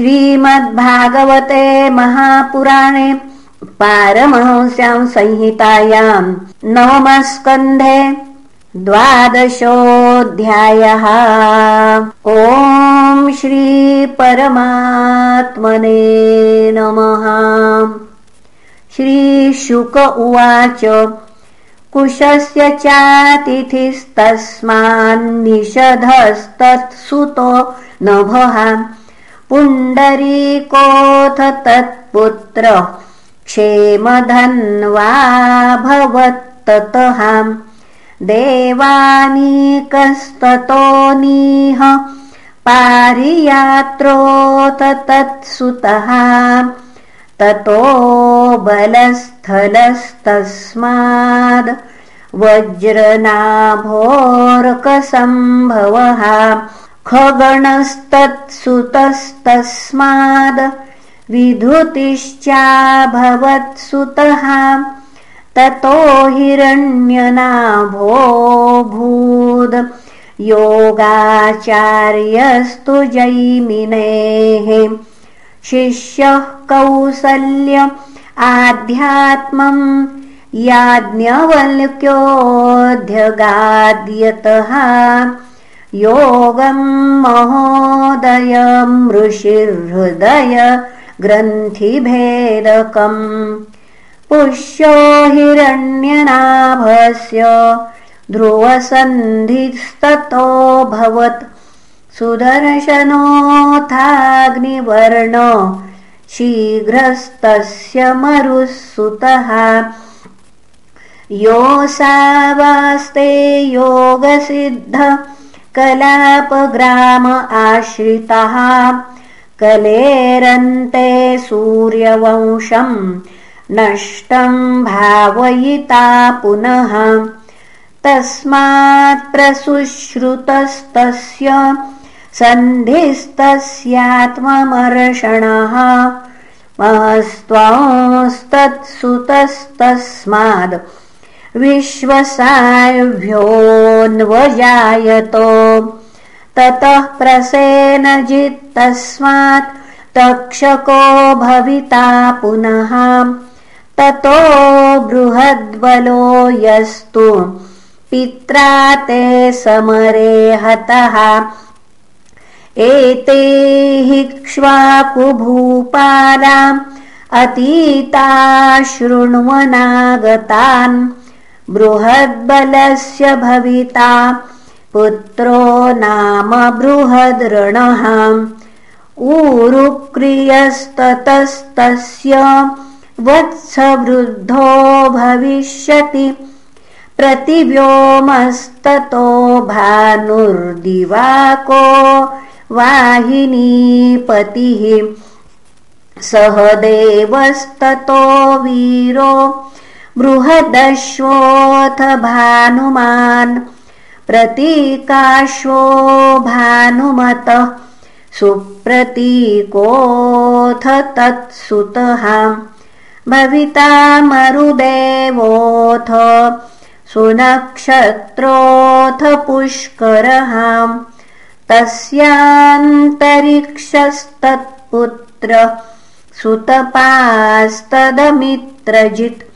श्रीमद्भागवते महापुराणे पारमहंस्यां संहितायां नवमस्कन्धे द्वादशोऽध्यायः। ॐ श्रीपरमात्मने नमः। श्रीशुक उवाच कुशस्य चातिथिस्तस्मान्निषधस्तत्सुतो नभः पुण्डरीकोऽथ तत्पुत्र क्षेमधन्वा भवत्ततः देवानीकस्ततोनीह पारियात्रोऽथ तत्सुतः ततो बलस्थलस्तस्माद् वज्रनाभोर्कसम्भवः खगणस्तत्सुतस्तस्माद् विधुतिश्चाभवत्सुतः ततो हिरण्यनाभोऽभूद् योगाचार्यस्तु जैमिनेः शिष्यः कौसल्य आध्यात्मम् याज्ञवल्क्योऽध्यगाद्यतः योगम् महोदयम् ऋषिहृदय ग्रन्थिभेदकम्। पुष्यो हिरण्यनाभस्य ध्रुवसन्धिस्ततोऽभवत् सुदर्शनोऽथाग्निवर्ण शीघ्रस्तस्य मरुःसुतः योऽसावास्ते योगसिद्ध कलापग्राम आश्रितः। कलेरन्ते सूर्यवंशम् नष्टम् भावयिता पुनः। तस्मात्प्रसुश्रुतस्तस्य सन्धिस्तस्यात्ममर्षणः। महस्त्वांस्तत्सुतस्तस्माद् विश्वसाभ्योऽन्वजायतो ततः प्रसेनजित्तस्मात् तक्षको भविता पुनः। ततो बृहद्बलो यस्तु। पित्रा ते समरे हतः। एते हिक्ष्वाकुभूपालाम् अतीता शृण्वनागतान् बृहद्बलस्य भविता पुत्रो नाम बृहद्रणः ऊरुक्रियस्ततस्तस्य वत्सवृद्धो भविष्यति प्रतिव्योमस्ततो भानुर्दिवाको वाहिनीपतिः। सह देवस्ततो वीरो बृहदश्वोऽथ भानुमान् प्रतीकाश्वो भानुमतः सुप्रतीकोऽथ तत्सुतः भविता मरुदेवोऽथ सुनक्षत्रोऽथ पुष्करः तस्यान्तरिक्षस्तत्पुत्र सुतपास्तदमित्रजित्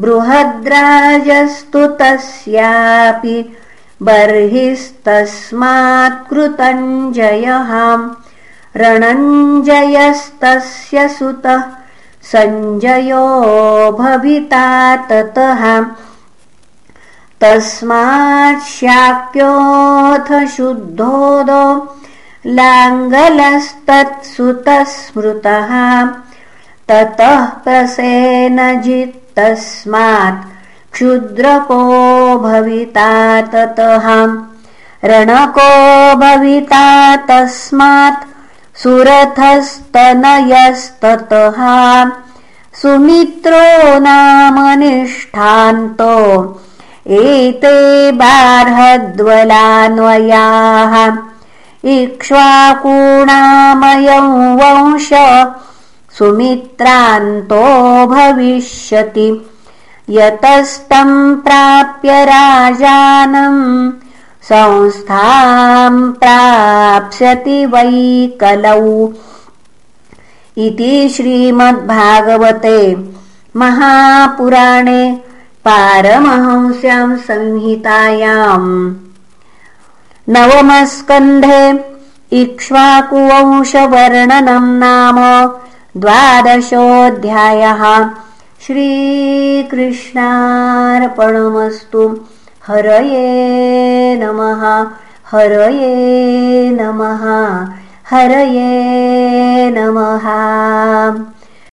बृहद्राजस्तु तस्यापि बर्हिस्तस्मात्कृतञ्जयः रणञ्जयस्तस्य सुतः सञ्जयो भविता ततः। तस्माच्छाक्योऽथ शुद्धोदो लाङ्गलस्तत्सुतस्मृतः। ततः प्रसेनजित्तस्मात् क्षुद्रको भविता ततः। रणको भविता तस्मात् सुरथस्तनयस्ततः। सुमित्रो नामनिष्ठान्तो एते बार्हद्वलान्वयाः। इक्ष्वाकूणामयं वंश सुमित्रान्तो भविष्यति। यतस्तं प्राप्य राजानम् संस्थां प्राप्स्यति वै कलौ। इति श्रीमद्भागवते महापुराणे पारमहंस्यां संहितायाम्। नवमस्कन्धे इक्ष्वाकुवंशवर्णनम् नाम द्वादशोऽध्यायः. श्रीकृष्णार्पणमस्तु. हरये नमः हरये नमः हरये नमः